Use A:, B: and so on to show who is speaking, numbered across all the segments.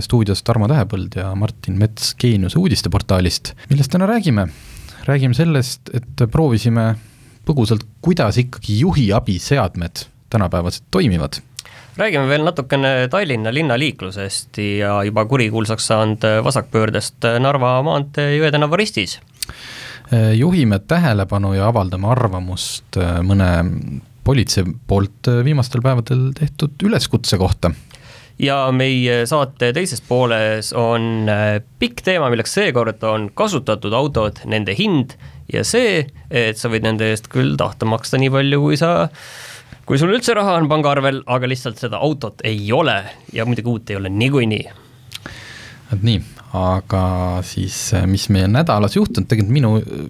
A: stuudios Tarmo Tähepõld ja Martin Mets Geeniuse uudisteportaalist. millest täna räägime? räägime sellest, et proovisime põgusalt, kuidas ikkagi juhi abiseadmed tänapäevaselt toimivad.
B: räägime veel natukene Tallinna linnaliiklusest ja juba kurikuulsaks saanud vasakpöördest Narva maantee Jõe tänava ristis.
A: juhime tähelepanu ja avaldame arvamust mõne politsei poolt viimastel päevadel tehtud üleskutse kohta
B: ja meie saate teises pooles on äh, pikk teema, milleks seekord on kasutatud autod, nende hind ja see, et sa võid nende eest küll tahta maksta nii palju, kui sa kui sul üldse raha on pangaarvel, aga lihtsalt seda autot ei ole ja muidugi uut ei ole niikuinii.
A: vot nii, aga siis äh, mis meie nädalas juhtunud, tegelikult minu äh,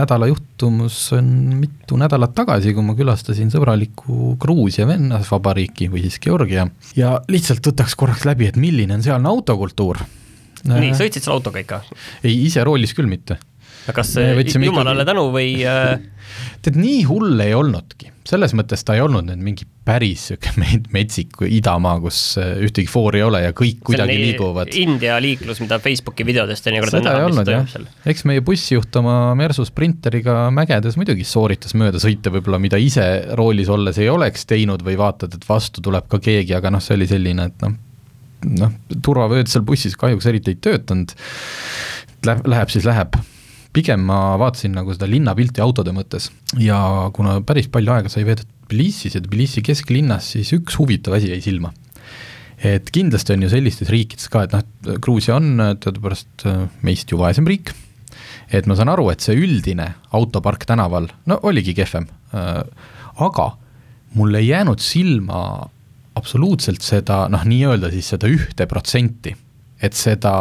A: nädala juhtumus on mitu nädalat tagasi, kui ma külastasin sõbralikku Gruusia vennasvabariiki või siis Georgia ja lihtsalt võtaks korraks läbi, et milline on sealne autokultuur.
B: nii, sõitsid sa autoga ikka?
A: ei, ise roolis küll mitte.
B: Kas jumalale ikkagi... tänu või äh...
A: tead, nii hull ei olnudki. Selles mõttes ta ei olnud nüüd mingi päris niisugune metsik idamaa, kus äh, ühtegi foori ei ole ja kõik kuidagi liiguvad.
B: India liiklus, mida Facebooki videodest teinekord
A: seda ei olnud jah, eks meie bussijuht oma Mersu Sprinteriga mägedes muidugi sooritas mööda sõite võib-olla, mida ise roolis olles ei oleks teinud või vaatad, et vastu tuleb ka keegi, aga noh, see oli selline, et noh, noh, turvavööd seal bussis kahjuks eriti ei töötanud, läheb siis läheb pigem ma vaatasin nagu seda linnapilti autode mõttes ja kuna päris palju aega sai veedetud Tbilisis ja Tbilisi kesklinnas, siis üks huvitav asi jäi silma. et kindlasti on ju sellistes riikides ka, et noh, Gruusia on teadupärast äh, meist ju vaesem riik, et ma saan aru, et see üldine autopark tänaval, no oligi kehvem, äh, aga mul ei jäänud silma absoluutselt seda noh, nii-öelda siis seda ühte protsenti, et seda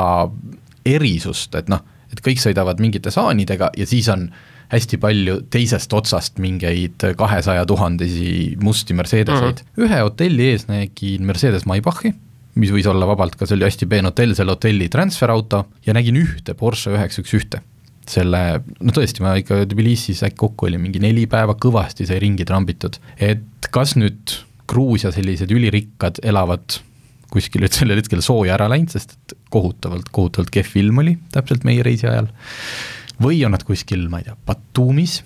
A: erisust, et noh et kõik sõidavad mingite saanidega ja siis on hästi palju teisest otsast mingeid kahesaja tuhandesi musti Mercedeseid mm. -hmm. ühe hotelli ees nägin Mercedes Maybachi, mis võis olla vabalt ka, see oli hästi peen hotell, selle hotelli transferauto ja nägin ühte Porsche üheksa üks ühte selle, no tõesti, ma ikka Tbilisis äkki kokku oli mingi neli päeva, kõvasti sai ringi trambitud, et kas nüüd Gruusia sellised ülirikkad elavad kuskil nüüd sellel hetkel sooja ära läinud, sest et kohutavalt, kohutavalt kehv ilm oli täpselt meie reisi ajal. või on nad kuskil, ma ei tea, Batumis,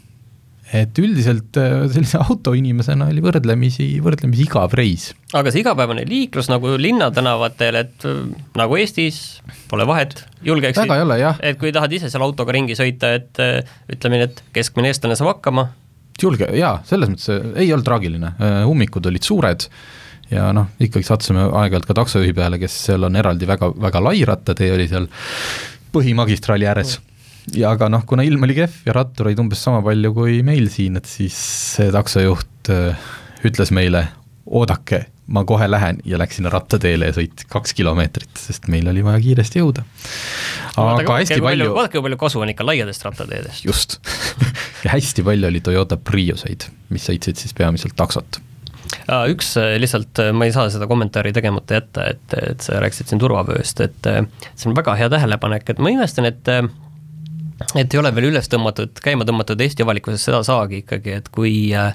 A: et üldiselt äh, sellise autoinimesena oli võrdlemisi, võrdlemisi igav reis.
B: aga see igapäevane liiklus nagu linnatänavatel, et äh, nagu Eestis, pole vahet, julgeksid,
A: väga ei ole, jah.
B: et kui tahad ise seal autoga ringi sõita, et äh, ütleme nii, et keskmine eestlane saab hakkama.
A: julge, jaa, selles mõttes ei olnud traagiline, ummikud olid suured ja noh, ikkagi sattusime aeg-ajalt ka taksojuhi peale, kes seal on eraldi väga, väga lai rattatee oli seal põhimagistraali ääres ja aga noh, kuna ilm oli kehv ja rattureid umbes sama palju kui meil siin, et siis see taksojuht äh, ütles meile, oodake, ma kohe lähen ja läks sinna rattateele ja sõit kaks kilomeetrit, sest meil oli vaja kiiresti jõuda.
B: aga hästi palju, vaadake, kui palju kasu on ikka laiadest rattateedest.
A: just ja hästi palju oli Toyota Prioseid, mis sõitsid siis peamiselt taksot
B: üks äh, lihtsalt, äh, ma ei saa seda kommentaari tegemata jätta, et, et sa rääkisid siin turvavööst, et äh, see on väga hea tähelepanek, et ma imestan, et et ei ole veel üles tõmmatud, käima tõmmatud Eesti avalikkuses seda saagi ikkagi, et kui äh,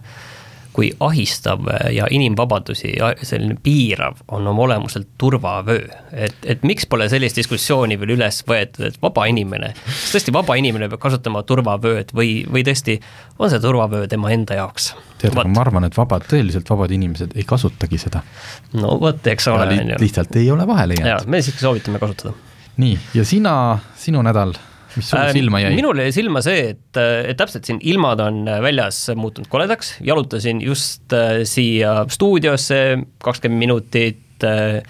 B: kui ahistav ja inimvabadusi selline piirav on oma olemuselt turvavöö. et, et miks pole sellist diskussiooni veel üles võetud, et vaba inimene, kas tõesti vaba inimene peab kasutama turvavööd või, või tõesti on see turvavöö tema enda jaoks?
A: tead, aga ma arvan, et vabad, tõeliselt vabad inimesed ei kasutagi seda.
B: no vot, eks ole.
A: lihtsalt ei ole vahele
B: jäänud. me siiski soovitame kasutada.
A: nii, ja sina, sinu nädal mis sulle äh, silma jäi?
B: minule jäi silma see, et, et täpselt siin ilmad on väljas muutunud koledaks, jalutasin just äh, siia stuudiosse kakskümmend minutit äh,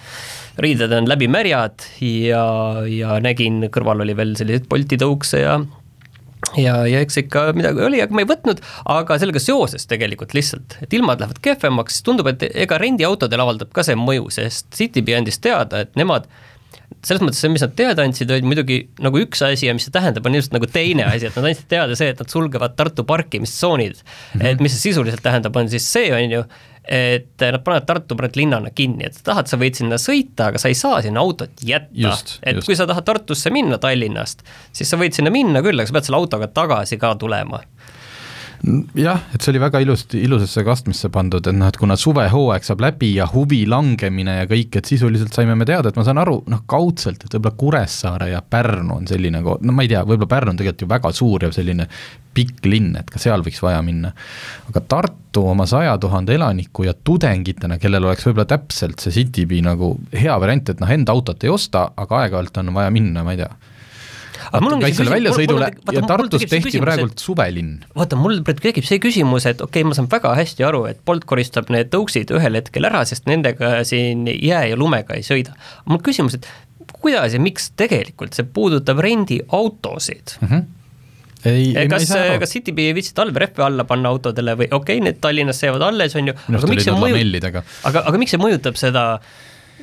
B: riided on läbi märjad ja, ja nägin, kõrval oli veel selliseid Bolti tõukse ja ja, ja eks ikka midagi oli, aga ma ei võtnud, aga sellega seoses tegelikult lihtsalt, et ilmad lähevad kehvemaks, tundub, et ega rendiautodel avaldab ka see mõju, sest Citybee andis teada, et nemad selles mõttes see, mis nad teada andsid, oli muidugi nagu üks asi ja mis see tähendab, on just nagu teine asi, et nad andsid teada see, et nad sulgevad Tartu parkimistsoonid mm. -hmm. et mis see sisuliselt tähendab, on siis see, on ju, et nad panevad Tartu praegu linnana kinni, et tahad, sa võid sinna sõita, aga sa ei saa sinna autot jätta. et just. kui sa tahad Tartusse minna Tallinnast, siis sa võid sinna minna küll, aga sa pead selle autoga tagasi ka tulema
A: jah, et see oli väga ilusti, ilusasse kastmisse pandud, et noh, et kuna suvehooaeg saab läbi ja huvi langemine ja kõik, et sisuliselt saime me teada, et ma saan aru, noh kaudselt, et võib-olla Kuressaare ja Pärnu on selline no ma ei tea, võib-olla Pärnu on tegelikult ju väga suur ja selline pikk linn, et ka seal võiks vaja minna. aga Tartu oma saja tuhande elaniku ja tudengitena, kellel oleks võib-olla täpselt see Citybee nagu hea variant, et noh, enda autot ei osta, aga aeg-ajalt on vaja minna, ma ei tea kaitsele väljasõidule ja Tartus tehti praegult suvelinn.
B: vaata, mul tekib see küsimus, et okei okay,, ma saan väga hästi aru, et Bolt koristab need tõuksid ühel hetkel ära, sest nendega siin jää ja lumega ei sõida. mul küsimus, et kuidas ja miks tegelikult see puudutab rendiautosid mm? -hmm ei, ei, kas, kas Citybee viitsid talverehve alla panna autodele või okei okay,, need Tallinnas seavad alles, on ju, aga miks see mõjutab, aga, aga miks see mõjutab seda äh,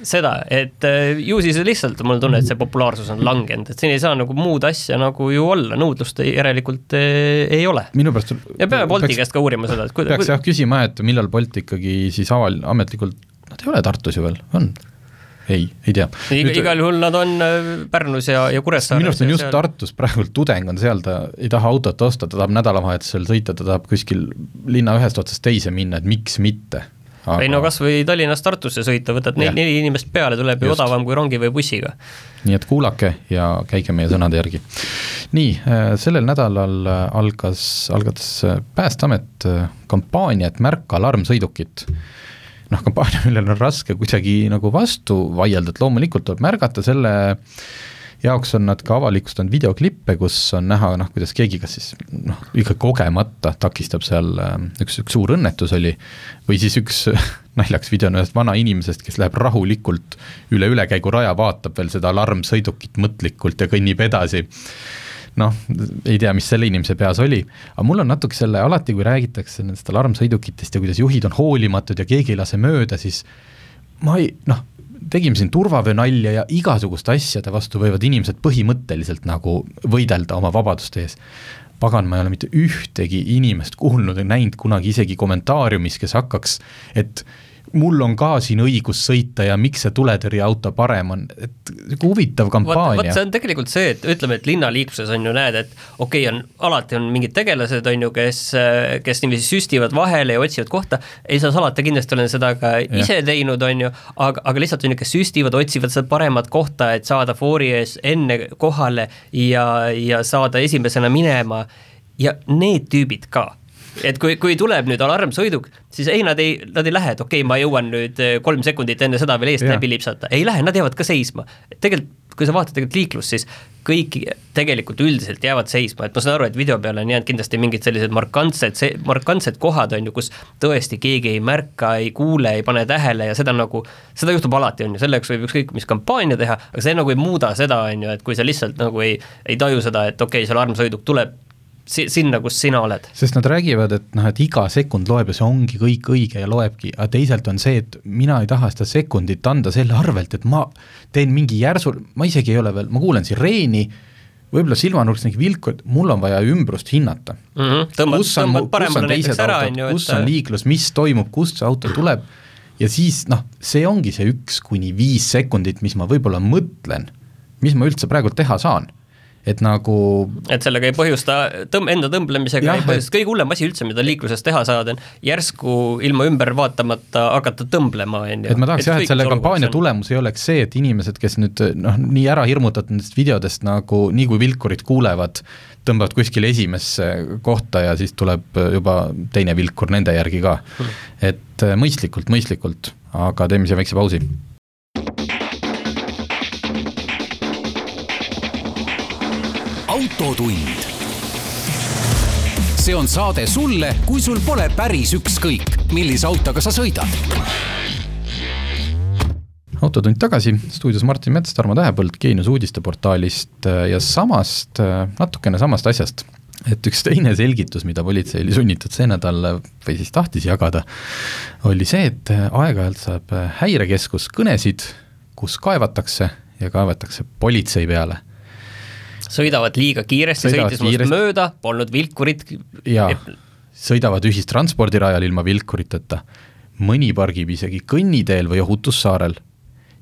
B: seda, et äh, ju siis lihtsalt mul on tunne, et see populaarsus on langenud, et siin ei saa nagu muud asja nagu ju olla, nõudlust ei, järelikult ei, äh, ei ole.
A: minu pärast
B: ja peame Bolti peaks, käest ka uurima seda, et
A: kuida-. peaks jah küsima, et millal Bolt ikkagi siis aval-, ametlikult, nad ei ole Tartus ju veel, on? ei, ei tea.
B: Igal juhul nad on äh, Pärnus ja, ja Kuressaares.
A: minu arust on just seal... Tartus praegu tudeng on seal, ta ei taha autot osta, ta tahab nädalavahetusel sõita, ta tahab kuskil linna ühest otsast teise minna, et miks mitte
B: aga.... ei no kas või Tallinnast Tartusse sõita, võtad neli, neli inimest peale, tuleb ju odavam kui rongi või bussiga.
A: nii et kuulake ja käige meie sõnade järgi. nii, äh, sellel nädalal äh, algas, algatas äh, Päästeamet kampaania, et märka alarmsõidukit noh, kampaania, millele on raske kuidagi nagu vastu vaielda, et loomulikult tuleb märgata selle jaoks on nad ka avalikustanud videoklippe, kus on näha noh, kuidas keegi kas siis noh, ikka kogemata takistab seal, ähm, üks, üks suur õnnetus oli, või siis üks naljakas video on ühest vana inimesest, kes läheb rahulikult üle ülekäiguraja, vaatab veel seda alarmsõidukit mõtlikult ja kõnnib edasi. Noh, ei tea, mis selle inimese peas oli, aga mul on natuke selle, alati kui räägitakse nendest alarmsõidukitest ja kuidas juhid on hoolimatud ja keegi ei lase mööda, siis ma ei, noh, tegime siin turvavöönalja ja igasuguste asjade vastu võivad inimesed põhimõtteliselt nagu võidelda oma vabaduste ees. pagan, ma ei ole mitte ühtegi inimest kuulnud ja näinud kunagi isegi kommentaariumis, kes hakkaks, et mul on ka siin õigus sõita ja miks see tuletõrjeauto parem on, et sihuke huvitav kampaania.
B: vot see on tegelikult see, et ütleme, et linnaliikluses on ju näed, et okei okay,, on, alati on mingid tegelased, on ju, kes, kes niiviisi süstivad vahele ja otsivad kohta, ei saa salata, kindlasti olen seda ka ja. ise teinud, on ju, aga, aga lihtsalt on ju, kes süstivad, otsivad seda paremat kohta, et saada foori ees enne kohale ja, ja saada esimesena minema ja need tüübid ka et kui, kui tuleb nüüd alarmsõiduk, siis ei, nad ei, nad ei lähe, et okei okay,, ma jõuan nüüd eh, kolm sekundit enne seda veel eest läbi lipsata, ei lähe, nad jäävad ka seisma. tegelikult, kui sa vaatad tegelikult liiklust, siis kõik tegelikult üldiselt jäävad seisma, et ma saan aru, et video peale on jäänud kindlasti mingid sellised markantsed, markantsed kohad on ju, kus tõesti keegi ei märka, ei kuule, ei pane tähele ja seda nagu, seda juhtub alati, on ju, selleks võib ükskõik mis kampaania teha, aga see nagu ei muuda seda, on ju, et kui sa lihtsalt nagu ei, ei taju seda, et okei okay,, see alarmsõiduk tuleb si-, sinna, kus sina oled.
A: sest nad räägivad, et noh, et iga sekund loeb ja see ongi kõik õige ja loebki, aga teisalt on see, et mina ei taha seda sekundit anda selle arvelt, et ma teen mingi järsu, ma isegi ei ole veel, ma kuulen sireeni, võib-olla silmanurgas mingi vilku, et mul on vaja ümbrust hinnata mm.
B: -hmm. tõmbad,
A: kus on, kus on teised ära, autod, kus et... on liiklus, mis toimub, kust see auto tuleb ja siis noh, see ongi see üks kuni viis sekundit, mis ma võib-olla mõtlen, mis ma üldse praegu teha saan et nagu
B: et sellega ei põhjusta tõmb-, enda tõmblemisega jah, ei põhjusta, kõige hullem asi üldse, mida liikluses teha saad, on järsku ilma ümber vaatamata hakata tõmblema, on
A: ju. et ma tahaks jah, et selle kampaania tulemus ei oleks see, et inimesed, kes nüüd noh, nii ära hirmutatud nendest videodest nagu nii kui vilkurid kuulevad, tõmbavad kuskile esimesse kohta ja siis tuleb juba teine vilkur nende järgi ka. Hmm.. et mõistlikult, mõistlikult, aga teeme siia väikse pausi
C: autotund. see on saade sulle, kui sul pole päris ükskõik, millise autoga sa sõidad.
A: autotund tagasi, stuudios Martin Mets, Tarmo Tähepõld Geenius uudisteportaalist äh, ja samast, äh, natukene samast asjast et üks teine selgitus, mida politsei oli sunnitud see nädal või siis tahtis jagada, oli see, et aeg-ajalt saab häirekeskus kõnesid, kus kaevatakse ja kaevatakse politsei peale
B: sõidavad liiga kiiresti, sõitis minust mööda, polnud vilkurit.
A: jaa, sõidavad ühistranspordirajal ilma vilkuriteta, mõni pargib isegi kõnniteel või ohutussaarel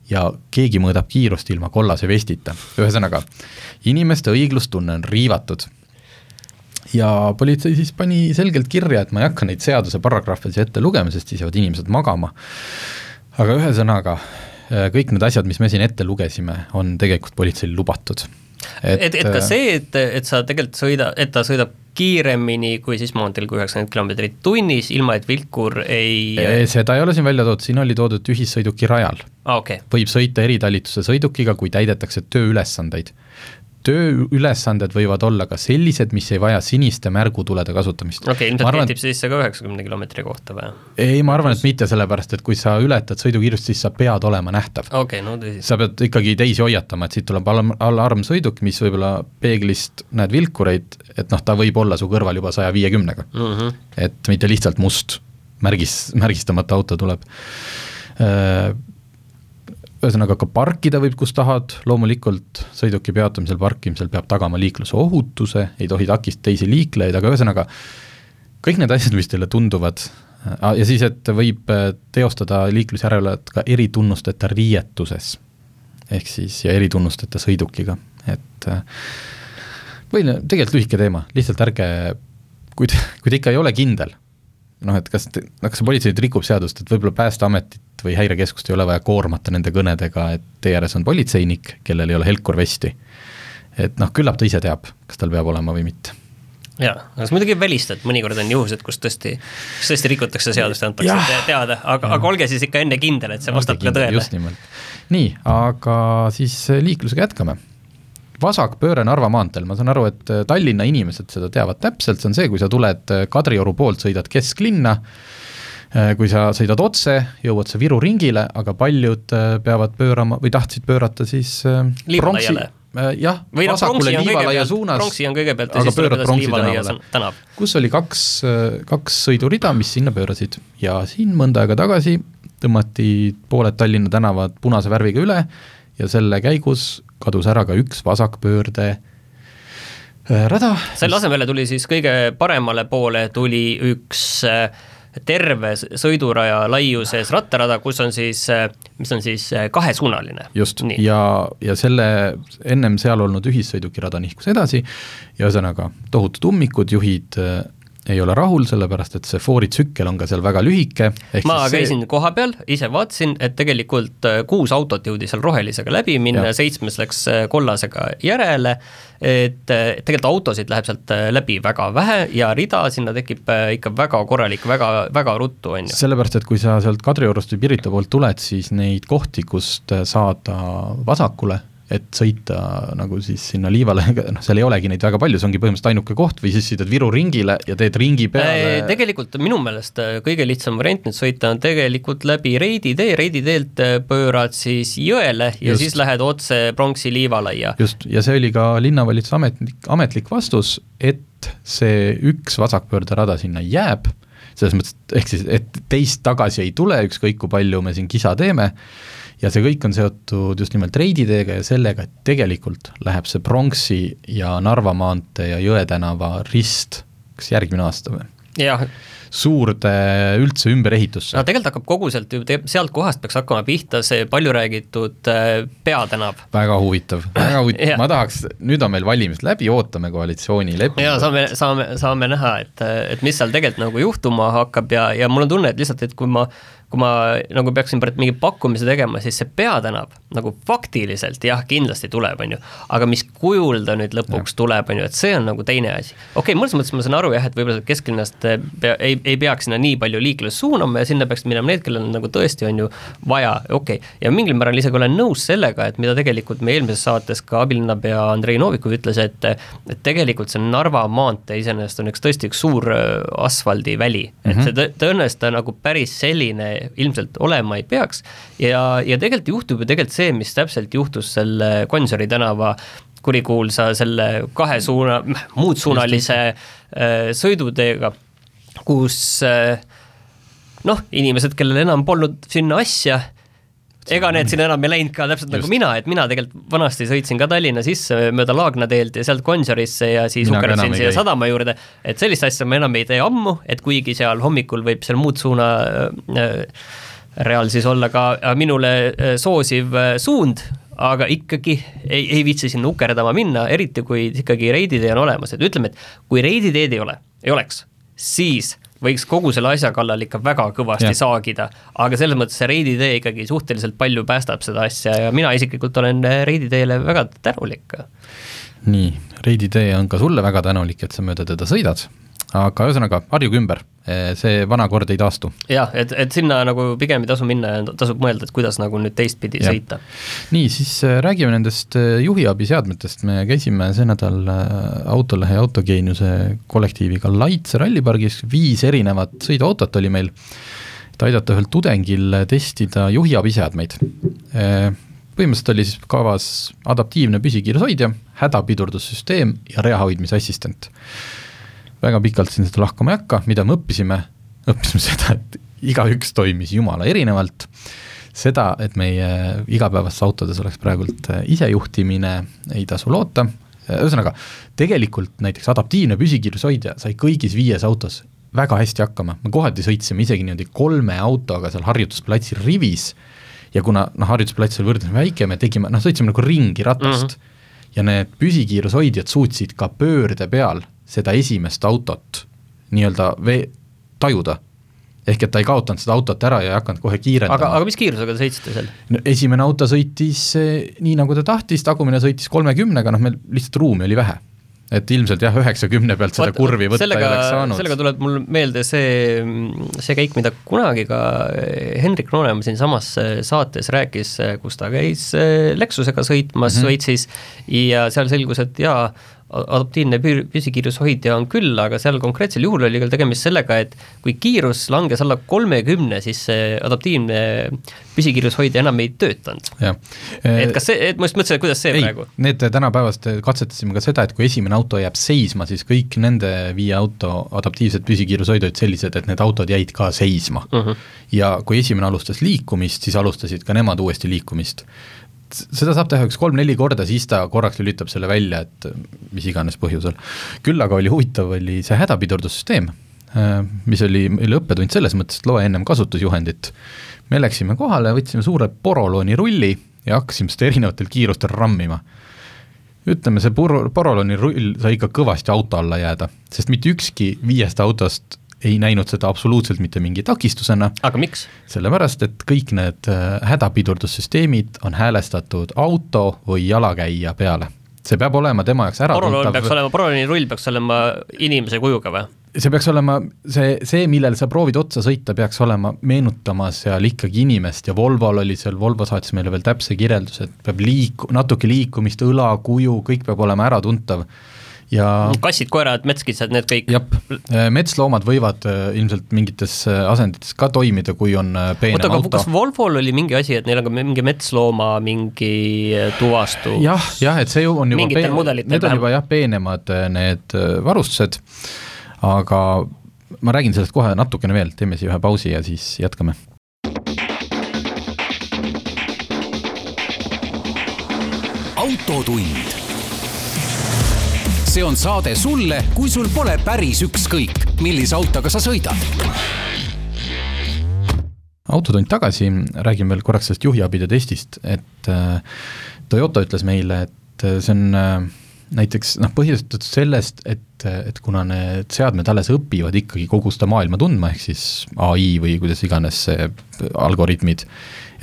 A: ja keegi mõõdab kiirust ilma kollase vestita, ühesõnaga, inimeste õiglustunne on riivatud. ja politsei siis pani selgelt kirja, et ma ei hakka neid seaduse paragrahve siia ette lugema, sest siis jäävad inimesed magama, aga ühesõnaga, kõik need asjad, mis me siin ette lugesime, on tegelikult politseil lubatud
B: et, et, et ka äh, see, et, et sa tegelikult sõida, et ta sõidab kiiremini kui siis maanteel kui üheksakümmend kilomeetrit tunnis, ilma et vilkur ei
A: seda ei ole siin välja toodud, siin oli toodud ühissõiduki rajal
B: ah,. Okay.
A: võib sõita eritalituse sõidukiga, kui täidetakse tööülesandeid tööülesanded võivad olla ka sellised, mis ei vaja siniste märgutulede kasutamist.
B: okei okay,, ilmselt arvan, kehtib siis see ka üheksakümne kilomeetri kohta või?
A: ei, ma arvan, et mitte, sellepärast et kui sa ületad sõidukiirust, siis sa pead olema nähtav.
B: okei okay,, no tõsi.
A: sa pead ikkagi teisi hoiatama, et siit tuleb alarm, alarmsõiduk, mis võib-olla peeglist näed vilkureid, et noh, ta võib olla su kõrval juba saja viiekümnega. Mhm. et mitte lihtsalt must märgis, märgistamata auto tuleb äh, ühesõnaga ka parkida võib, kus tahad, loomulikult sõiduki peatumisel, parkimisel peab tagama liikluse ohutuse, ei tohi takistada teisi liiklejaid, aga ühesõnaga kõik need asjad, mis teile tunduvad, ja siis, et võib äh, teostada liiklusjärelevalvet ka eritunnusteta riietuses. ehk siis, ja eritunnusteta sõidukiga, et äh, või tegelikult lühike teema, lihtsalt ärge, kui te, kui te ikka ei ole kindel, noh, et kas, no kas see politsei nüüd rikub seadust, et võib-olla Päästeametit või Häirekeskust ei ole vaja koormata nende kõnedega, et teie ääres on politseinik, kellel ei ole helkurvesti. et noh, küllap ta ise teab, kas tal peab olema või mitte
B: jaa, aga sa muidugi ei välista, et mõnikord on juhused, kus tõesti, kus tõesti rikutakse seadust ja antakse teada, aga, aga olge siis ikka enne kindel, et see vastab ka tõele.
A: just nimelt. nii, aga siis liiklusega jätkame vasakpööre Narva maanteel, ma saan aru, et Tallinna inimesed seda teavad täpselt, see on see, kui sa tuled Kadrioru poolt, sõidad kesklinna, Äh, kui sa sõidad otse, jõuad sa Viru ringile, aga paljud äh, peavad pöörama või tahtsid pöörata siis äh,
B: Liivalaiale.
A: jah, vasakule Liivalaia suunas,
B: pronksi on kõigepealt
A: aga pöörad Pronksi tänavale, kus oli kaks, kaks sõidurida, mis sinna pöörasid. Ja siin mõnda aega tagasi tõmmati pooled Tallinna tänavad punase värviga üle ja selle käigus kadus ära ka üks vasakpöörde rada.
B: selle asemele tuli siis kõige paremale poole tuli üks äh, terve sõiduraja laiuses rattarada, kus on siis, mis on siis kahesuunaline.
A: just, ja, ja selle ennem seal olnud ühissõidukirada nihkus edasi ja ühesõnaga tohutud ummikud, juhid ei ole rahul, sellepärast et see fooritsükkel on ka seal väga lühike.
B: ma käisin see... kohapeal, ise vaatasin, et tegelikult äh, kuus autot jõudis seal rohelisega läbi minna, seitsmes läks äh, kollasega järele, et äh, tegelikult autosid läheb sealt läbi väga vähe ja rida sinna tekib ikka väga korralik, väga, väga ruttu, on ju.
A: sellepärast, et kui sa sealt Kadriorust või Pirita poolt tuled, siis neid kohti, kust saada vasakule et sõita nagu siis sinna Liivale, noh, seal ei olegi neid väga palju, see ongi põhimõtteliselt ainuke koht või siis sõidad Viru ringile ja teed ringi peale.
B: tegelikult minu meelest äh, kõige lihtsam variant nüüd sõita on tegelikult läbi Reidi tee, Reidi teelt äh, pöörad siis jõele ja just. siis lähed otse Pronksi liivalaia.
A: just, ja see oli ka linnavalitsuse ametlik, ametlik vastus, et see üks vasakpöörderada sinna jääb, selles mõttes, ehk siis, et teist tagasi ei tule, ükskõik kui palju me siin kisa teeme ja see kõik on seotud just nimelt reiditeega ja sellega, et tegelikult läheb see Pronksi ja Narva maantee ja Jõe tänava rist kas järgmine aasta või?
B: jah
A: suurde üldse ümberehitusse.
B: no tegelikult hakkab kogu sealt ju, sealt kohast peaks hakkama pihta see palju räägitud äh, peatänav.
A: väga huvitav, väga huvitav ma tahaks, nüüd on meil valimised läbi, ootame koalitsioonilepingut.
B: jaa, saame, saame, saame näha, et, et mis seal tegelikult nagu juhtuma hakkab ja, ja mul on tunne, et lihtsalt, et kui ma kui ma nagu peaksin mingi pakkumise tegema, siis see peatänav nagu faktiliselt jah, kindlasti tuleb, on ju, aga mis kujul ta nüüd lõpuks ja. tuleb, on ju, et see on nagu teine asi. okei okay,, mõnes mõttes ma saan aru jah, et võib-olla kesklinnast eh, pea, ei, ei peaks sinna nii palju liiklust suunama ja sinna peaks minema need, kellel nagu tõesti on ju vaja, okei okay., ja mingil määral isegi olen nõus sellega, et mida tegelikult me eelmises saates ka abilinnapea Andrei Novikov ütles, et et tegelikult see Narva maantee iseenesest on üks tõesti üks suur eh, asfaldiväli mm, -hmm. et mhm. see tõenäoliselt nagu päris selline ilmselt olema ei peaks. ja, ja tegelikult juhtub ju tegelikult see, mis täpselt juhtus selle Gonsiori tänava kurikuulsa selle kahe suuna, muudsuunalise äh, sõiduteega, kus äh, noh, inimesed, kellel enam polnud sinna asja, ega need sinna enam ei läinud ka, täpselt Just. nagu mina, et mina tegelikult vanasti sõitsin ka Tallinna sisse mööda Laagna teelt ja sealt Gonsiorisse ja siis ukerasin siia sadama juurde, et sellist asja ma enam ei tee ammu, et kuigi seal hommikul võib seal muud suuna äh, real siis olla ka minule äh, soosiv äh, suund, aga ikkagi ei, ei viitsi sinna ukerdama minna, eriti kui ikkagi reiditee on olemas, et ütleme, et kui reiditeed ei ole, ei oleks, siis võiks kogu selle asja kallal ikka väga kõvasti ja. saagida, aga selles mõttes see Reidi tee ikkagi suhteliselt palju päästab seda asja ja mina isiklikult olen Reidi teele väga tänulik.
A: nii, Reidi tee on ka sulle väga tänulik, et sa mööda teda sõidad, aga ühesõnaga, harjuge ümber, eh, see vana kord ei taastu.
B: jah, et, et sinna nagu pigem ei tasu minna ja tasub mõelda, et kuidas nagu nüüd teistpidi ja. sõita.
A: nii, siis eh, räägime nendest eh, juhiabiseadmetest, me käisime see nädal Autolehe Autogeeniuse kollektiiviga Laitse rallipargis, viis erinevat sõiduautot oli meil, et aidata ühel tudengil testida juhiabiseadmeid põhimõtteliselt oli siis kavas adaptiivne püsikiirushoidja, hädapidurdussüsteem ja reahoidmise assistent väga pikalt siin seda lahkama ei hakka, mida me õppisime, õppisime seda, et igaüks toimis jumala erinevalt, seda, et meie igapäevastes autodes oleks praegult äh, isejuhtimine, ei tasu loota, ühesõnaga, tegelikult näiteks adaptiivne püsikiirushoidja sai kõigis viies autos väga hästi hakkama, me kohati sõitsime isegi niimoodi kolme autoga seal harjutusplatsil rivis. Ja kuna noh, harjutusplats oli võrdlemisi väike, me tegime, noh, sõitsime nagu ringi ratast. Mm -hmm. Ja need püsikiirushoidjad suutsid ka pöörde peal seda esimest autot nii-öelda vee-, tajuda. ehk et ta ei kaotanud seda autot ära ja ei hakanud kohe kiirendama.
B: aga, aga mis kiirusega te sõitsite seal
A: no,? esimene auto sõitis eh, nii, nagu ta tahtis, tagumine sõitis kolmekümnega, noh meil lihtsalt ruumi oli vähe et ilmselt jah, üheksakümne pealt seda Vaat, kurvi võtta sellega, ei oleks saanud.
B: sellega tuleb mul meelde see, see käik, mida kunagi ka Hendrik Noonemaa siinsamas saates rääkis, kus ta käis Lexusega sõitmas mm -hmm. Šveitsis ja seal selgus, et jaa, adaptiivne püsikiirushoidja on küll, aga seal konkreetsel juhul oli ka tegemist sellega, et kui kiirus langes alla kolmekümne, siis see adaptiivne püsikiirushoidja enam ei töötanud. et kas see, et ma just mõtlesin, et kuidas see ei, praegu?
A: Need tänapäevast katsetasime ka seda, et kui esimene auto jääb seisma, siis kõik nende viie auto adaptiivsed püsikiirushoidjad olid sellised, et need autod jäid ka seisma uh. -huh. ja kui esimene alustas liikumist, siis alustasid ka nemad uuesti liikumist seda saab teha üks kolm-neli korda, siis ta korraks lülitab selle välja, et mis iganes põhjusel. küll aga oli huvitav, oli see hädapidurdussüsteem, äh, mis oli meile õppetund selles mõttes, et loe ennem kasutusjuhendit. me läksime kohale, võtsime suure porolooni rulli ja hakkasime seda erinevatel kiirustel rammima. ütleme, see poro-, porolooni rull sai ikka kõvasti auto alla jääda, sest mitte ükski viiest autost ei näinud seda absoluutselt mitte mingi takistusena.
B: aga miks?
A: sellepärast, et kõik need äh, hädapidurdussüsteemid on häälestatud auto või jalakäija peale. see peab olema tema jaoks äratuntav.
B: peaks olema, poroloni rull peaks olema inimese kujuga või?
A: see peaks olema, see, see, millele sa proovid otsa sõita, peaks olema meenutama seal ikkagi inimest ja Volvol oli seal, Volvo saatis meile veel täpse kirjelduse, et peab liiku-, natuke liikumist, õla, kuju, kõik peab olema äratuntav ja
B: kassid, koerad, metskitsed, need kõik?
A: jah, äh, metsloomad võivad äh, ilmselt mingites äh, asendites ka toimida, kui on peenem Oota, auto.
B: kas Volvol oli mingi asi, et neil on ka mingi metslooma mingi tuvastu?
A: jah, jah, et see ju on juba peen-, need on juba jah, peenemad need varustused, aga ma räägin sellest kohe natukene veel, teeme siia ühe pausi ja siis jätkame.
C: autotund see on saade sulle, kui sul pole päris ükskõik, millise autoga sa sõidad.
A: autotund tagasi, räägin veel korraks sellest juhiabide testist, et äh, Toyota ütles meile, et äh, see on äh, näiteks noh, põhjustatud sellest, et, et kuna need seadmed alles õpivad ikkagi kogu seda maailma tundma, ehk siis ai või kuidas iganes see algoritmid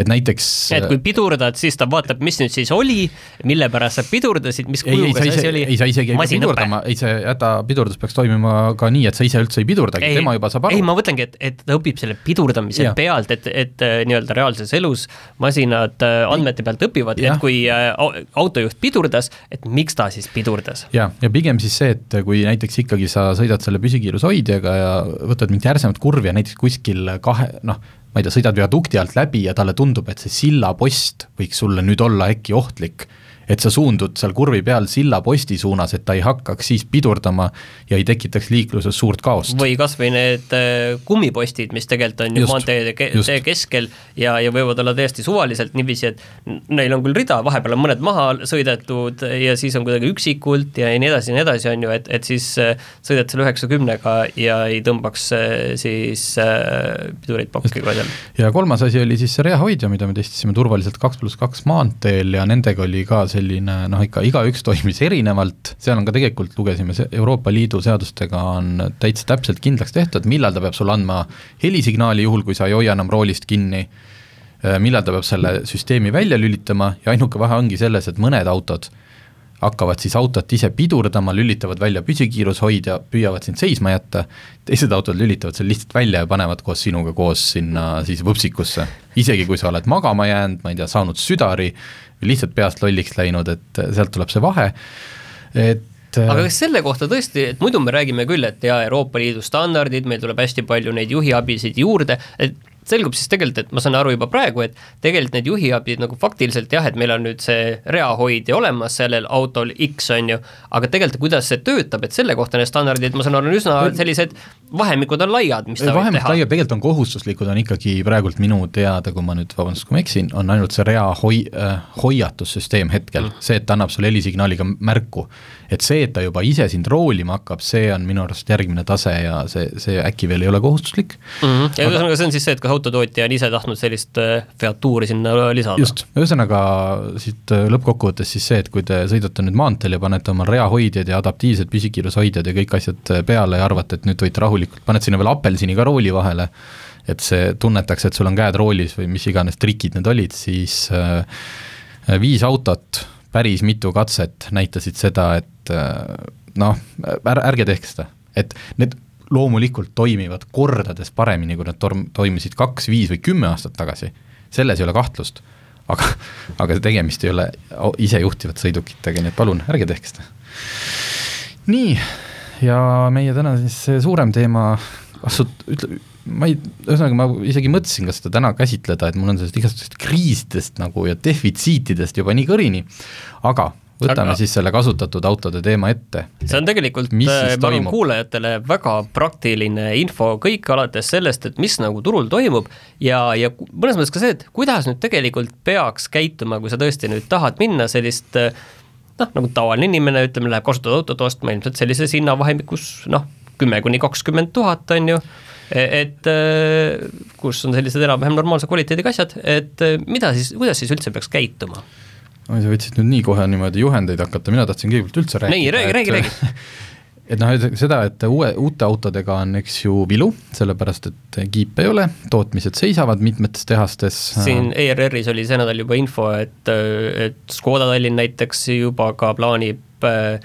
A: et näiteks
B: et kui pidurdad, siis ta vaatab, mis nüüd siis oli, mille pärast sa pidurdasid, mis kujuga see asi oli?
A: ei, sa isegi ei pea pidurdama, ei see hädapidurdus peaks toimuma ka nii, et sa ise üldse ei pidurdagi, tema juba saab
B: aru. ei, ma mõtlengi, et, et ta õpib selle pidurdamise ja. pealt, et, et äh, nii-öelda reaalses elus masinad äh, andmete pealt õpivad, et kui äh, autojuht pidurdas, et miks ta siis pidurdas.
A: ja, ja pigem siis see, et kui näiteks ikkagi sa sõidad selle püsikiirushoidjaga ja võtad mingit järsemat kurvi ja näiteks kuskil kahe, noh, ma ei tea, sõidad viadukti alt läbi ja talle tundub, et see sillapost võiks sulle nüüd olla äkki ohtlik, et sa suundud seal kurvi peal sillaposti suunas, et ta ei hakkaks siis pidurdama ja ei tekitaks liikluses suurt kaost.
B: või kas või need äh, kummipostid, mis tegelikult on ju maanteede ke tee keskel ja, ja võivad olla täiesti suvaliselt niiviisi, et neil on küll rida, vahepeal on mõned maha sõidetud ja siis on kuidagi üksikult ja nii edasi ja nii edasi, on ju, et, et siis äh, sõidad selle üheksakümnega ja ei tõmbaks äh, siis pidureid pakki ka seal.
A: ja kolmas asi oli siis see reahoidja, mida me testisime turvaliselt kaks pluss kaks maanteel ja nendega oli ka selline noh, ikka igaüks toimis erinevalt, seal on ka tegelikult, lugesime, see Euroopa Liidu seadustega on täitsa täpselt kindlaks tehtud, millal ta peab sulle andma helisignaali, juhul kui sa ei hoia enam roolist kinni, äh, millal ta peab selle süsteemi välja lülitama ja ainuke vahe ongi selles, et mõned autod hakkavad siis autot ise pidurdama, lülitavad välja püsikiirushoidja, püüavad sind seisma jätta, teised autod lülitavad selle lihtsalt välja ja panevad koos sinuga koos sinna siis võpsikusse. isegi kui sa oled magama jäänud, ma ei tea, saanud südari, lihtsalt peast lolliks läinud, et sealt tuleb see vahe, et
B: aga kas selle kohta tõesti, et muidu me räägime küll, et jaa, Euroopa Liidu standardid, meil tuleb hästi palju neid juhiabisid juurde, et selgub siis tegelikult, et ma saan aru juba praegu, et tegelikult need juhiabid nagu faktiliselt jah, et meil on nüüd see reahoidja olemas sellel autol X, on ju, aga tegelikult kuidas see töötab, et selle kohta need standardid, ma saan aru, on üsna sellised vahemikud on laiad, mis ta
A: võib teha. laiad tegelikult on kohustuslikud, on ikkagi praegult minu teada, kui ma nüüd, vabandust, kui ma eksin, on ainult see rea hoi- äh,, hoiatussüsteem hetkel mm., see, et ta annab sulle helisignaaliga märku et see, et ta juba ise sind roolima hakkab, see on minu arust järgmine tase ja see, see äkki veel ei ole kohustuslik
B: mm. -hmm. ja ühesõnaga, see on siis see, et kas autotootja on ise tahtnud sellist äh, featuuri sinna lisada?
A: just, ühesõnaga siit äh, lõppkokkuvõttes siis see, et kui te sõidate nüüd maanteel ja panete oma reahoidjad ja adaptiivsed püsikiirushoidjad ja kõik asjad äh, peale ja arvate, et nüüd võite rahulikult, paned sinna veel apelsini ka rooli vahele, et see tunnetaks, et sul on käed roolis või mis iganes trikid need olid, siis äh, viis autot päris mitu katset näitasid seda, et äh, noh, ärge tehke seda, et need loomulikult toimivad kordades paremini, kui nad torm-, toimisid kaks, viis või kümme aastat tagasi, selles ei ole kahtlust. aga, aga tegemist ei ole isejuhtivate sõidukitega, nii et palun, ärge tehke seda. nii, ja meie täna siis suurem teema, kasut-, ütle, ma ei, ühesõnaga ma isegi mõtlesin, kas seda täna käsitleda, et mul on sellest igasugustest kriisidest nagu ja defitsiitidest juba nii kõrini, aga võtame aga... siis selle kasutatud autode teema ette.
B: see on tegelikult, äh, ma arvan, kuulajatele väga praktiline info, kõik alates sellest, et mis nagu turul toimub ja, ja mõnes mõttes ka see, et kuidas nüüd tegelikult peaks käituma, kui sa tõesti nüüd tahad minna sellist noh, nagu tavaline inimene, ütleme, läheb kasutatud autot ostma ilmselt sellises hinnavahemikus noh, kümme kuni kakskümmend tuhat, on ju et äh, kus on sellised enam-vähem normaalse kvaliteediga asjad, et äh, mida siis, kuidas siis üldse peaks käituma?
A: Oi, sa võtsid nüüd nii kohe niimoodi juhendeid hakata, mina tahtsin kõigepealt üldse rääkida.
B: ei, räägi, räägi, räägi
A: et noh, seda, et uue, uute autodega on, eks ju, vilu, sellepärast et kiipe ei ole, tootmised seisavad mitmetes tehastes.
B: siin ERR-is oli see nädal juba info, et, et Škoda Tallinn näiteks juba ka plaanib äh,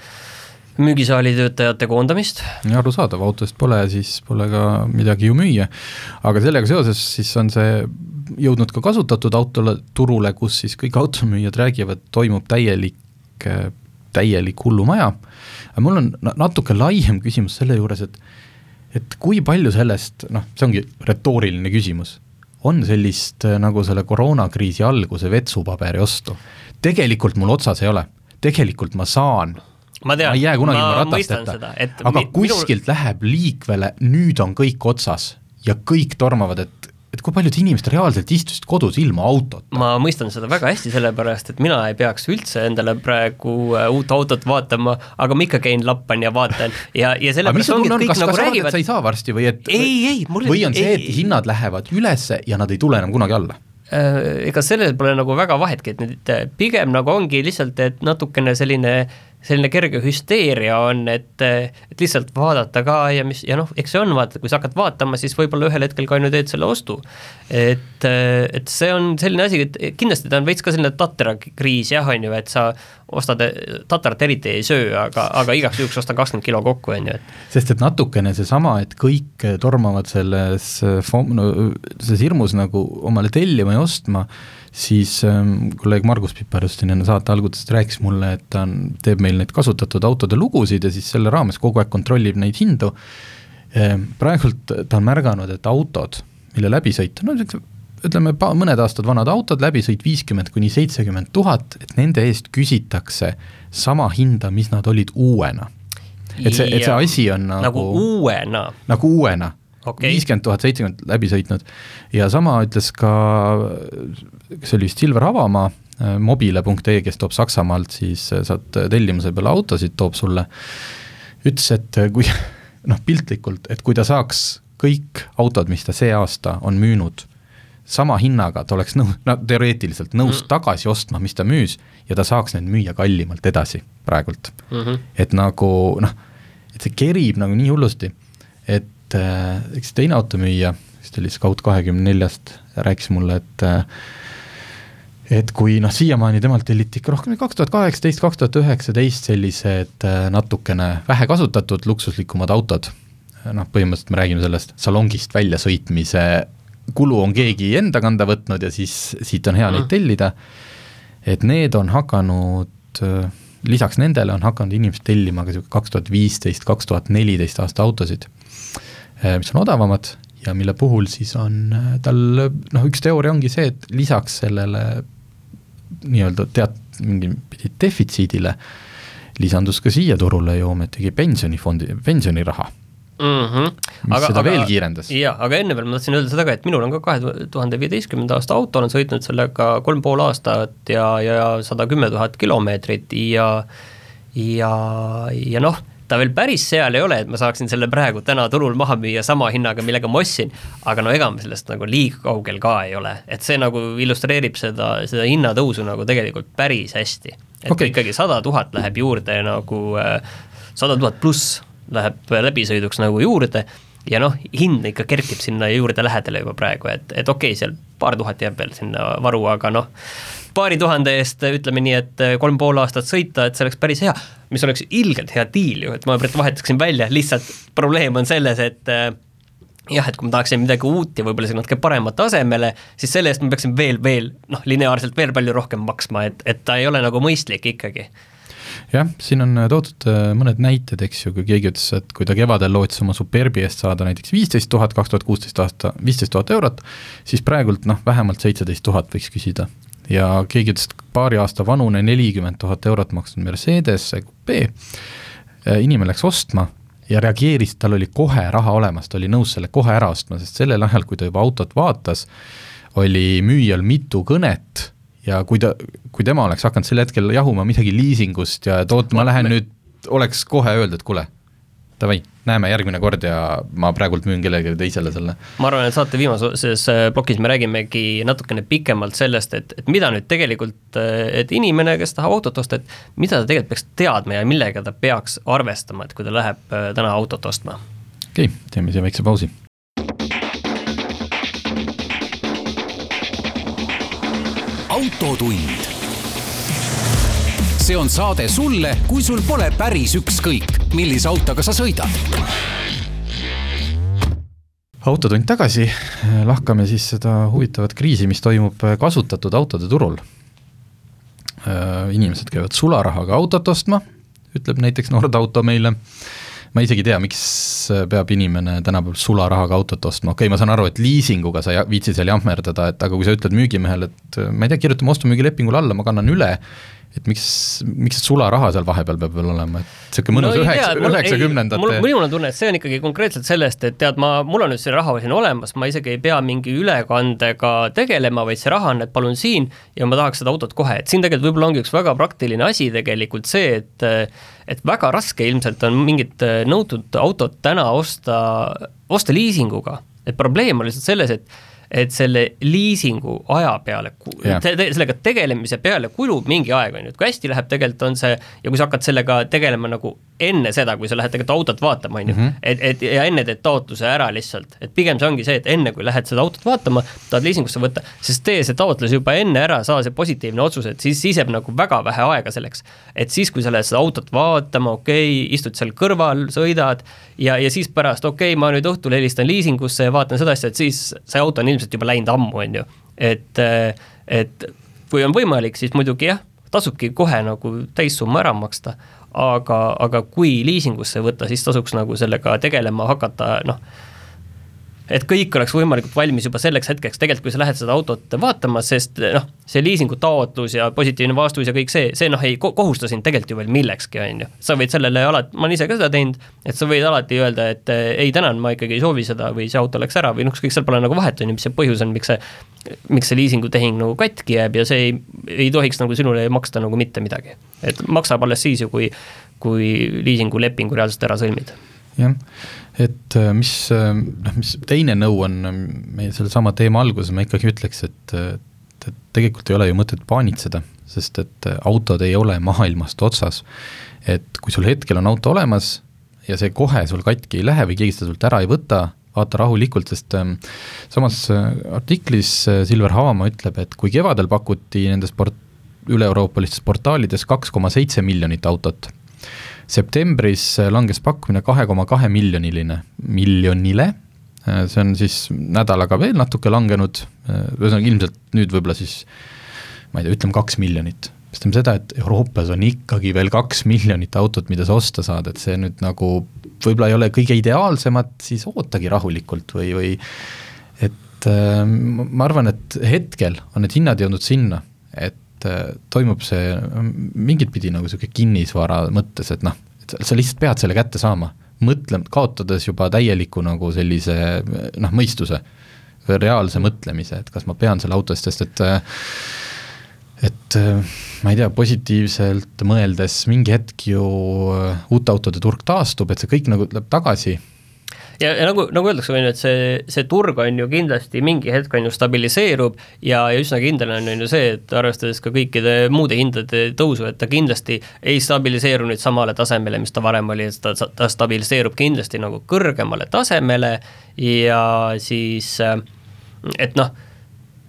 B: müügisaali töötajate koondamist.
A: arusaadav, autost pole, siis pole ka midagi ju müüa. aga sellega seoses siis on see jõudnud ka kasutatud autole, turule, kus siis kõik automüüjad räägivad, toimub täielik, täielik hullumaja. aga mul on natuke laiem küsimus selle juures, et et kui palju sellest, noh, see ongi retooriline küsimus, on sellist nagu selle koroonakriisi alguse vetsupaberi ostu? tegelikult mul otsas ei ole, tegelikult ma saan
B: ma tean,
A: ma ei jää kunagi ilma ratasteta, aga mi, kuskilt minul... läheb liikvele, nüüd on kõik otsas ja kõik tormavad, et et kui paljud inimesed reaalselt istusid kodus ilma autota?
B: ma mõistan seda väga hästi, sellepärast et mina ei peaks üldse endale praegu äh, uut autot vaatama, aga ma ikka käin, lappan ja vaatan ja, ja sellepärast ongi, et kõik
A: kas,
B: nagu
A: kas
B: räägivad.
A: sa ei saa varsti või et
B: ei, ei,
A: mul või on see, et hinnad lähevad üles ja nad ei tule enam kunagi alla?
B: Äh, ega sellel pole nagu väga vahetki, et nüüd äh, pigem nagu ongi lihtsalt, et natukene selline selline kerge hüsteeria on, et, et lihtsalt vaadata ka ja mis, ja noh, eks see on, vaata, kui sa hakkad vaatama, siis võib-olla ühel hetkel ka on ju teed selle ostu. et, et see on selline asi, et kindlasti ta on veits ka selline tatrakriis jah, on ju, et sa ostad, tatarat eriti ei söö, aga, aga igaks juhuks ostan kakskümmend kilo kokku, on ju, et.
A: sest et natukene seesama, et kõik tormavad selles, no selles hirmus nagu omale tellima ja ostma siis ähm, kolleeg Margus Pipar just siin enne saate algusest rääkis mulle, et ta on, teeb meil neid kasutatud autode lugusid ja siis selle raames kogu aeg kontrollib neid hindu ähm,. praegult ta on märganud, et autod, mille läbisõit, no ütleme, mõned aastad vanad autod, läbisõit viiskümmend kuni seitsekümmend tuhat, et nende eest küsitakse sama hinda, mis nad olid uuena. et see, et see asi on nagu
B: nagu uuena,
A: nagu uuena. Viiskümmend tuhat, seitsekümmend läbi sõitnud ja sama ütles ka, see oli vist Silver Avamaa, äh, mobile.ee, kes toob Saksamaalt siis, äh, saad tellimuse peale autosid, toob sulle, ütles, et äh, kui noh, piltlikult, et kui ta saaks kõik autod, mis ta see aasta on müünud, sama hinnaga, ta oleks nõus, no teoreetiliselt nõus mm. tagasi ostma, mis ta müüs, ja ta saaks need müüa kallimalt edasi praegult
B: mm. -hmm.
A: et nagu noh, et see kerib nagu nii hullusti, et äh, üks teine automüüja, kes ta oli Scout kahekümne neljast, rääkis mulle, et äh, et kui noh, siiamaani temalt telliti ikka rohkem, kaks tuhat kaheksateist, kaks tuhat üheksateist sellised äh, natukene vähe kasutatud luksuslikumad autod, noh, põhimõtteliselt me räägime sellest salongist väljasõitmise kulu on keegi enda kanda võtnud ja siis siit on hea neid tellida, et need on hakanud, lisaks nendele on hakanud inimesed tellima ka niisugune kaks tuhat viisteist, kaks tuhat neliteist aasta autosid, mis on odavamad ja mille puhul siis on äh, tal noh, üks teooria ongi see, et lisaks sellele nii-öelda teat-, mingi pidi defitsiidile lisandus ka siia turule ju ometigi pensionifondi, pensioniraha
B: mm. -hmm.
A: mis seda veel kiirendas.
B: jaa, aga enne veel ma tahtsin öelda seda ka, et minul on ka kahe tuhande viieteistkümnenda aasta auto, olen sõitnud sellega kolm pool aastat ja, ja sada kümme tuhat kilomeetrit ja ja, ja noh, ta veel päris seal ei ole, et ma saaksin selle praegu täna turul maha müüa sama hinnaga, millega ma ostsin, aga no ega me sellest nagu liiga kaugel ka ei ole, et see nagu illustreerib seda, seda hinnatõusu nagu tegelikult päris hästi. et okay. Ikkagi sada tuhat läheb juurde nagu äh, sada tuhat pluss läheb läbisõiduks nagu juurde ja noh, hind ikka kerkib sinna juurde lähedale juba praegu, et, et okei okay,, seal paar tuhat jääb veel sinna varu, aga noh, paari tuhande eest ütleme nii, et kolm pool aastat sõita, et see oleks päris hea, mis oleks ilgelt hea diil ju, et ma vahetaksin välja, lihtsalt probleem on selles, et äh, jah, et kui ma tahaksin midagi uut ja võib-olla see natuke paremat tasemele, siis selle eest ma peaksin veel, veel noh, lineaarselt veel palju rohkem maksma, et, et ta ei ole nagu mõistlik ikkagi
A: jah, siin on toodud äh, mõned näited, eks ju, kui keegi ütles, et kui ta kevadel lootis oma Superbi eest saada näiteks viisteist tuhat, kaks tuhat kuusteist aasta, viisteist tuhat eurot, siis praegult noh, vähemalt seitseteist tuhat võiks küsida. Ja keegi ütles, et paari aasta vanune nelikümmend tuhat eurot maksnud Mercedes coupe, inimene läks ostma ja reageeris, tal oli kohe raha olemas, ta oli nõus selle kohe ära ostma, sest sellel ajal, kui ta juba autot vaatas, oli müüjal mitu kõnet ja kui ta, kui tema oleks hakanud sel hetkel jahuma midagi liisingust ja et oot, ma lähen nüüd, oleks kohe öelda, et kuule, davai, näeme järgmine kord ja ma praegult müün kellelegi teisele selle.
B: ma arvan, et saate viimases äh, plokis me räägimegi natukene pikemalt sellest, et, et mida nüüd tegelikult, et inimene, kes tahab autot osta, et mida ta tegelikult peaks teadma ja millega ta peaks arvestama, et kui ta läheb äh, täna autot ostma.
A: okei okay,, teeme siia väikse pausi.
C: autotund. See on saade sulle, kui sul pole päris ükskõik, millise autoga sa sõidad.
A: autotund tagasi, lahkame siis seda huvitavat kriisi, mis toimub kasutatud autode turul. inimesed käivad sularahaga autot ostma, ütleb näiteks Nordauto meile ma isegi ei tea, miks peab inimene tänapäeval sularahaga autot ostma, okei okay,, ma saan aru, et liisinguga sa ei viitsi seal jahmerdada, et aga kui sa ütled müügimehele, et ma ei tea, kirjutame ostu-müügilepingule alla, ma kannan üle, et miks, miks see sularaha seal vahepeal peab veel olema, et niisugune mõnus üheksa, üheksakümnendate
B: mul, minul on tunne, et see on ikkagi konkreetselt sellest, et tead, ma, mul on nüüd see raha siin olemas, ma isegi ei pea mingi ülekandega tegelema, vaid see raha on, et palun siin ja ma tahaks seda autot kohe, et siin tegelikult võib-olla ongi üks väga praktiline asi tegelikult see, et et väga raske ilmselt on mingit nõutud autot täna osta, osta liisinguga, et probleem on lihtsalt selles, et et selle liisingu aja peale te, sellega tegelemise peale kulub mingi aeg, on ju, et kui hästi läheb, tegelikult on see ja kui sa hakkad sellega tegelema nagu enne seda, kui sa lähed tegelikult autot vaatama, on ju,
A: Mhm.
B: et, et ja enne teed taotluse ära lihtsalt, et pigem see ongi see, et enne kui lähed seda autot vaatama, tahad liisingusse võtta, siis tee see taotlus juba enne ära, saa see positiivne otsus, et siis, siis jääb nagu väga vähe aega selleks. et siis, kui sa lähed seda autot vaatama, okei okay,, istud seal kõrval, sõidad ja, ja siis pärast, okei okay,, ma nüüd õhtul helistan liisingusse ja vaatan seda asja, et siis see auto on ilmselt juba läinud ammu, on ju. et, et kui on võimalik, siis muidugi jah, tasubki kohe nagu täissumma ära maksta, aga, aga kui liisingusse võtta, siis tasuks nagu sellega tegelema hakata, noh, et kõik oleks võimalikult valmis juba selleks hetkeks, tegelikult kui sa lähed seda autot vaatama, sest noh, see liisingu taotlus ja positiivne vastus ja kõik see, see noh, ei kohusta sind tegelikult ju veel millekski, on ju. sa võid sellele alati, ma olen ise ka seda teinud, et sa võid alati öelda, et ei, tänan, ma ikkagi ei soovi seda või see auto läks ära või noh, ükskõik, seal pole nagu vahet, on ju, mis see põhjus on, miks see, miks see liisingutehing nagu katki jääb ja see ei, ei tohiks nagu sinule maksta nagu mitte midagi. et maksab alles siis ju, kui, kui liisingulepingu reaalselt ära sõlmid.
A: Jah et äh, mis, äh, noh, mis teine nõu on äh, meie sellesama teema alguses, ma ikkagi ütleks, et, et tegelikult ei ole ju mõtet paanitseda, sest et autod ei ole maailmast otsas. et kui sul hetkel on auto olemas ja see kohe sul katki ei lähe või keegi seda sult ära ei võta, vaata rahulikult, sest ähm, samas artiklis Silver Havamaa ütleb, et kui kevadel pakuti nendes port-, üle-euroopalistes portaalides kaks koma seitse miljonit autot septembris langes pakkumine kahe koma kahe miljoniline, miljonile, see on siis nädalaga veel natuke langenud, ühesõnaga ilmselt nüüd võib-olla siis ma ei tea, ütleme kaks miljonit. mis tähendab seda, et Euroopas on ikkagi veel kaks miljonit autot, mida sa osta saad, et see nüüd nagu võib-olla ei ole kõige ideaalsemat, siis ootagi rahulikult või, või et äh, ma arvan, et hetkel on need hinnad jõudnud sinna, et et äh, toimub see mingit pidi nagu niisugune kinnisvara mõttes, et noh, et sa lihtsalt pead selle kätte saama, mõtle, kaotades juba täieliku nagu sellise noh, mõistuse, reaalse mõtlemise, et kas ma pean selle auto eest, sest et äh, et äh, ma ei tea, positiivselt mõeldes mingi hetk ju uute autode turg taastub, et see kõik nagu tuleb tagasi
B: ja, ja nagu, nagu öeldakse, on ju, et see, see turg on ju kindlasti mingi hetk on ju stabiliseerub ja, ja üsna kindel on, on ju see, et arvestades ka kõikide muude hindade tõusu, et ta kindlasti ei stabiliseeru nüüd samale tasemele, mis ta varem oli, et ta, ta stabiliseerub kindlasti nagu kõrgemale tasemele ja siis et noh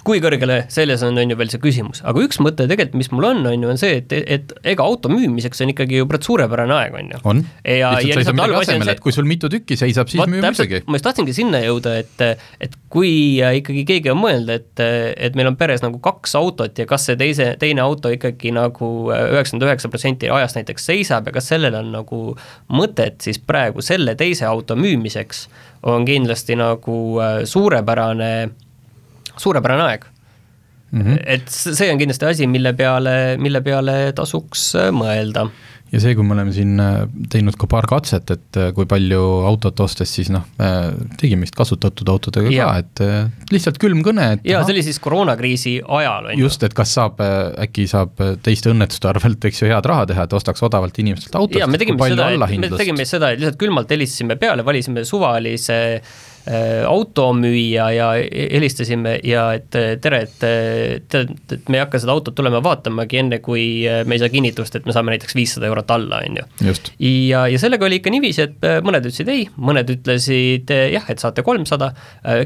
B: kui kõrgele, selles on, on ju veel see küsimus, aga üks mõte tegelikult, mis mul on, on ju, on see, et, et ega auto müümiseks on ikkagi ju praegu suurepärane aeg, on ju.
A: on, lihtsalt sa ei saa midagi asemele, et kui sul mitu tükki seisab, siis müü muidugi.
B: ma just tahtsingi sinna jõuda, et, et kui ikkagi keegi on mõelnud, et, et meil on peres nagu kaks autot ja kas see teise, teine auto ikkagi nagu üheksakümmend üheksa protsenti ajast näiteks seisab ja kas sellel on nagu mõtet, siis praegu selle teise auto müümiseks on kindlasti nagu suurepärane suurepärane aeg mm. -hmm. et see on kindlasti asi, mille peale, mille peale tasuks äh, mõelda
A: ja see, kui me oleme siin äh, teinud ka paar katset, et äh, kui palju autot ostes, siis noh, tegime vist kasutatud autodega ja. ka, et lihtsalt külm kõne, et
B: jaa, see oli siis koroonakriisi ajal, on
A: ju. just, et kas saab, äkki saab teiste õnnetuste arvelt, eks ju, head raha teha, et ostaks odavalt inimestelt autost.
B: me tegime seda, me tegime seda, et lihtsalt külmalt helistasime peale, valisime suvalise Äh, automüüja ja helistasime ja et tere, et tead, et me ei hakka seda autot tulema vaatamagi enne, kui äh, me ei saa kinnitust, et me saame näiteks viissada eurot alla, on ju. ja, ja sellega oli ikka niiviisi, et äh, mõned ütlesid ei, mõned ütlesid jah, et saate kolmsada,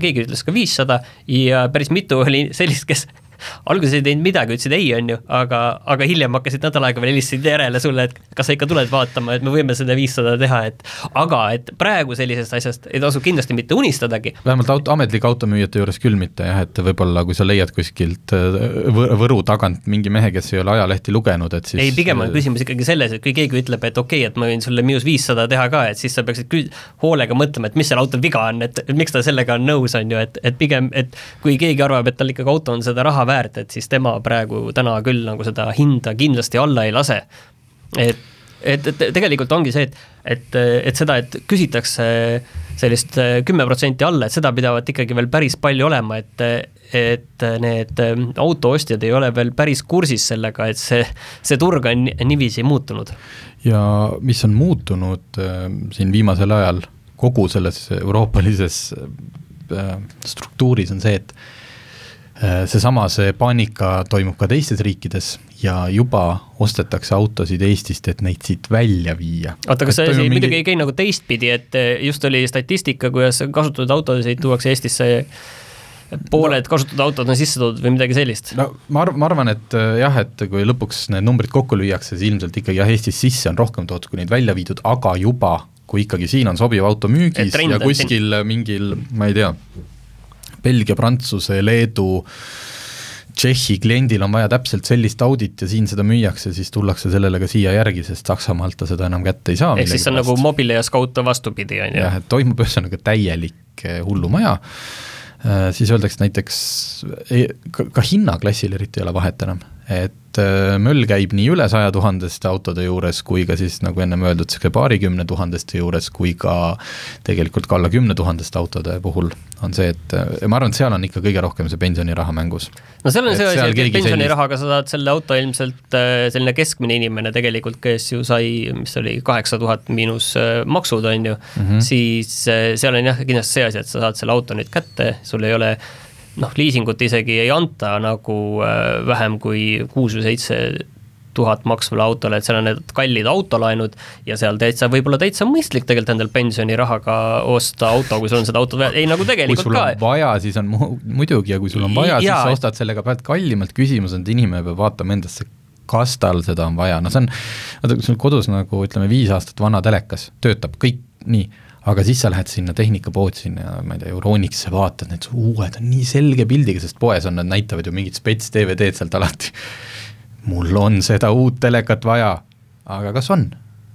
B: keegi ütles ka viissada ja päris mitu oli sellist, kes alguses ei teinud midagi, ütlesid ei, on ju, aga, aga hiljem hakkasid nädal aega veel helistasid järele sulle, et kas sa ikka tuled vaatama, et me võime seda viissada teha, et aga et praegu sellisest asjast ei tasu kindlasti mitte unistadagi.
A: vähemalt auto, ametlike automüüjate juures küll mitte jah, et võib-olla kui sa leiad kuskilt äh, Võru tagant mingi mehe, kes ei ole ajalehti lugenud, et siis
B: ei, pigem on küsimus ikkagi selles, et kui keegi ütleb, et okei okay,, et ma võin sulle miinus viissada teha ka, et siis sa peaksid küll hoolega mõtlema, et mis seal autol viga on, et miks ta sellega on nõus, on ju, et, et pigem, et kui keegi arvab, et tal ikkagi auto on seda raha väärt, et siis tema praegu täna küll nagu seda hinda kindlasti alla ei lase. et, et, et tegelikult ongi see, et, et, et seda, et küsitakse sellist kümme protsenti alla, et seda pidavat ikkagi veel päris palju olema, et et need autoostjad ei ole veel päris kursis sellega, et see, see turg on niiviisi muutunud.
A: ja mis on muutunud äh, siin viimasel ajal kogu selles euroopalises äh, struktuuris, on see, et seesama, see paanika toimub ka teistes riikides ja juba ostetakse autosid Eestist, et neid siit välja viia.
B: oota, kas see asi mingi... muidugi ei käi nagu teistpidi, et äh, just oli statistika, kuidas kasutatud autosid tuuakse Eestisse pooled no, kasutatud autod on sisse toodud või midagi sellist?
A: no ma arv-, ma arvan, et äh, jah, et kui lõpuks need numbrid kokku lüüakse, siis ilmselt ikkagi jah, Eestis sisse on rohkem toodud, kui neid välja viidud, aga juba kui ikkagi siin on sobiv auto müügis ja kuskil mingil, ma ei tea, Belgia, Prantsuse, Leedu, Tšehhi kliendil on vaja täpselt sellist audit ja siin seda müüakse, siis tullakse sellele ka siia järgi, sest Saksamaalt ta seda enam kätte ei saa.
B: ehk siis see on nagu Mobile ja Scout on vastupidi, on ju?
A: jah, et toimub ühesõnaga täielik väike hullumaja, siis öeldakse näiteks, ka, ka hinnaklassil eriti ei ole vahet enam, et äh, möll käib nii üle saja tuhandeste autode juures kui ka siis nagu ennem öeldud, niisugune paarikümne tuhandeste juures, kui ka tegelikult ka alla kümne tuhandeste autode puhul on see, et ma arvan, et seal on ikka kõige rohkem see pensioniraha mängus.
B: no seal on see asi, et pensionirahaga sellist... sa saad selle auto ilmselt äh, selline keskmine inimene tegelikult, kes ju sai, mis oli kaheksa tuhat miinus äh, maksud, on ju mm, -hmm. siis seal on jah, kindlasti see asi, et sa saad selle auto nüüd kätte, sul ei ole noh, liisingut isegi ei anta nagu äh, vähem kui kuus või seitse tuhat maksvale autole, et seal on need kallid autolaenud ja seal täitsa, võib-olla täitsa mõistlik tegelikult endal pensionirahaga osta auto, kui sul on seda autot vaja, ei nagu tegelikult
A: kui sul on vaja, siis on mu muidugi ja kui sul on vaja, siis sa ostad sellega pealt kallimalt, küsimus on, et inimene peab vaatama endasse, kas tal seda on vaja, no see on, vaata kui sul kodus nagu ütleme, viis aastat vana telekas töötab kõik nii aga siis sa lähed sinna tehnikapoodi sinna, ma ei tea, Euronix'e vaatad, need uued on nii selge pildiga, sest poes on, nad näitavad ju mingit spets DVD-d sealt alati. mul on seda uut telekat vaja, aga kas on?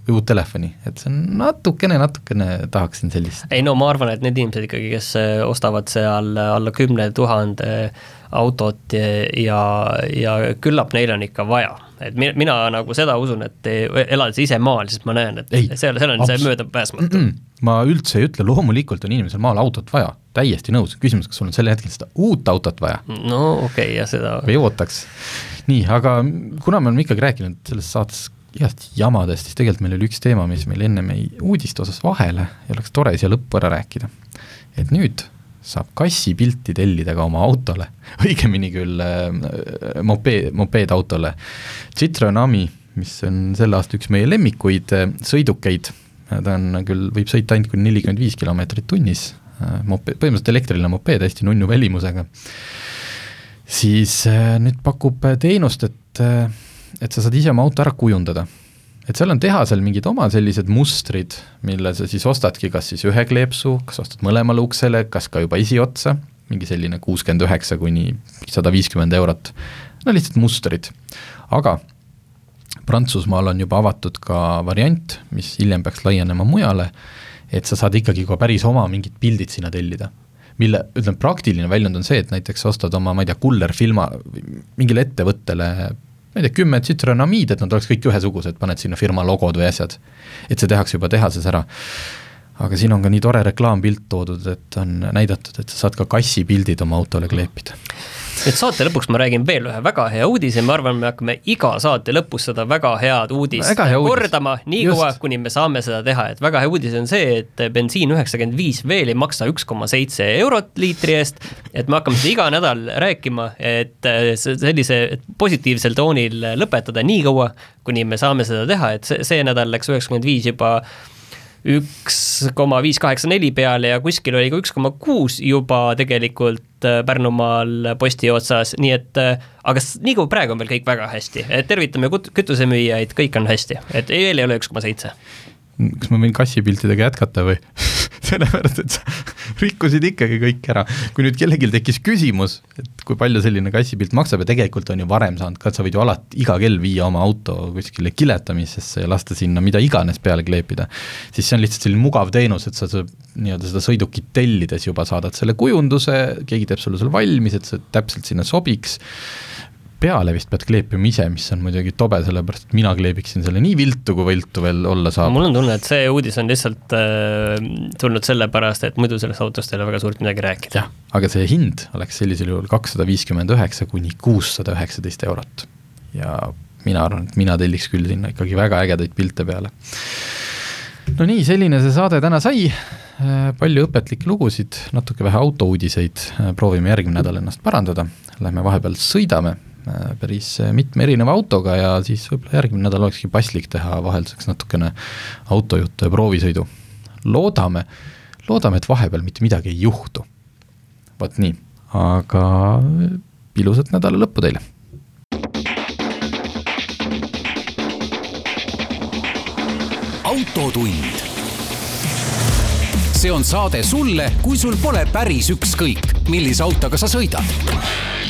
A: uut telefoni, et see on natukene, natukene tahaksin sellist.
B: ei no ma arvan, et need inimesed ikkagi, kes ostavad seal alla kümne tuhande autot ja, ja küllap neil on ikka vaja et mina, mina nagu seda usun, et elades ise maal, siis ma näen, et ei, seal, seal on see möödapääsmatu mm. -mm.
A: ma üldse ei ütle, loomulikult on inimesel maal autot vaja, täiesti nõus, küsimus, kas sul on sel hetkel seda uut autot vaja?
B: no okei okay,, ja seda
A: või ootaks. nii, aga kuna me oleme ikkagi rääkinud selles saates igast jamadest, siis tegelikult meil oli üks teema, mis meil ennem jäi uudiste osas vahele ja oleks tore siia lõppu ära rääkida. et nüüd saab kassipilti tellida ka oma autole, õigemini küll äh, mopeed, mopeedautole. Citroen Ami, mis on selle aasta üks meie lemmikuid äh, sõidukeid, ta on küll, võib sõita ainult kuni nelikümmend viis kilomeetrit tunnis äh,, mopeed, põhimõtteliselt elektriline mopeed, hästi nunnu välimusega, siis äh, nüüd pakub teenust, et äh, et sa saad ise oma auto ära kujundada et seal on tehasel mingid oma sellised mustrid, mille sa siis ostadki kas siis ühe kleepsu, kas ostad mõlemale uksele, kas ka juba esiotsa, mingi selline kuuskümmend üheksa kuni sada viiskümmend eurot, no lihtsalt mustrid. aga Prantsusmaal on juba avatud ka variant, mis hiljem peaks laienema mujale, et sa saad ikkagi ka päris oma mingid pildid sinna tellida mille, ütleme, praktiline väljund on see, et näiteks ostad oma, ma ei tea, kullerfilma mingile ettevõttele ma ei tea, kümme tsitronamiid, et nad oleks kõik ühesugused, paned sinna firma logod või asjad. et see tehakse juba tehases ära. aga siin on ka nii tore reklaampilt toodud, et on näidatud, et sa saad ka kassipildid oma autole kleepida
B: nüüd saate lõpuks ma räägin veel ühe väga hea uudise, ma arvan, me hakkame iga saate lõpus seda väga head uudist väga hea kordama, niikaua, kuni me saame seda teha, et väga hea uudis on see, et bensiin üheksakümmend viis veel ei maksa üks koma seitse eurot liitri eest, et me hakkame seda iga nädal rääkima, et äh, sellise positiivsel toonil lõpetada niikaua, kuni me saame seda teha, et see, see nädal läks üheksakümmend viis juba üks koma viis kaheksa neli peale ja kuskil oli ka üks koma kuus juba tegelikult äh, Pärnumaal posti otsas, nii et äh, aga nii kui praegu on veel kõik väga hästi, tervitame kütusemüüjaid, kõik on hästi, et veel ei ole üks koma seitse.
A: Kas ma võin kassipiltidega jätkata või sellepärast, et sa rikkusid ikkagi kõik ära. kui nüüd kellelgi tekkis küsimus, et kui palju selline kassipilt maksab ja tegelikult on ju varem saanud ka, et sa võid ju alati iga kell viia oma auto kuskile kiletamisesse ja lasta sinna mida iganes peale kleepida, siis see on lihtsalt selline mugav teenus, et sa nii-öelda seda sõidukit tellides juba saadad selle kujunduse, keegi teeb sulle selle valmis, et see täpselt sinna sobiks peale vist pead kleepima ise, mis on muidugi tobe, sellepärast et mina kleebiksin selle nii viltu, kui viltu veel olla saab.
B: mul on tunne, et see uudis on lihtsalt äh, tulnud sellepärast, et muidu sellest autost ei ole väga suurt midagi rääkida.
A: jah, aga see hind oleks sellisel juhul kakssada viiskümmend üheksa kuni kuussada üheksateist eurot. ja mina arvan, et mina telliks küll sinna ikkagi väga ägedaid pilte peale. no nii, selline see saade täna sai äh, palju õpetlikke lugusid, natuke vähe autouudiseid, äh, proovime järgmine nädal ennast parandada, lähme vahepeal sõidame päris äh, mitme erineva autoga ja siis võib-olla järgmine nädal olekski paslik teha vahelduseks natukene autojuttu ja proovisõidu. loodame, loodame, et vahepeal mitte midagi ei juhtu. vot nii, aga ilusat nädala lõppu teile!
C: autotund. see on saade sulle, kui sul pole päris ükskõik, millise autoga sa sõidad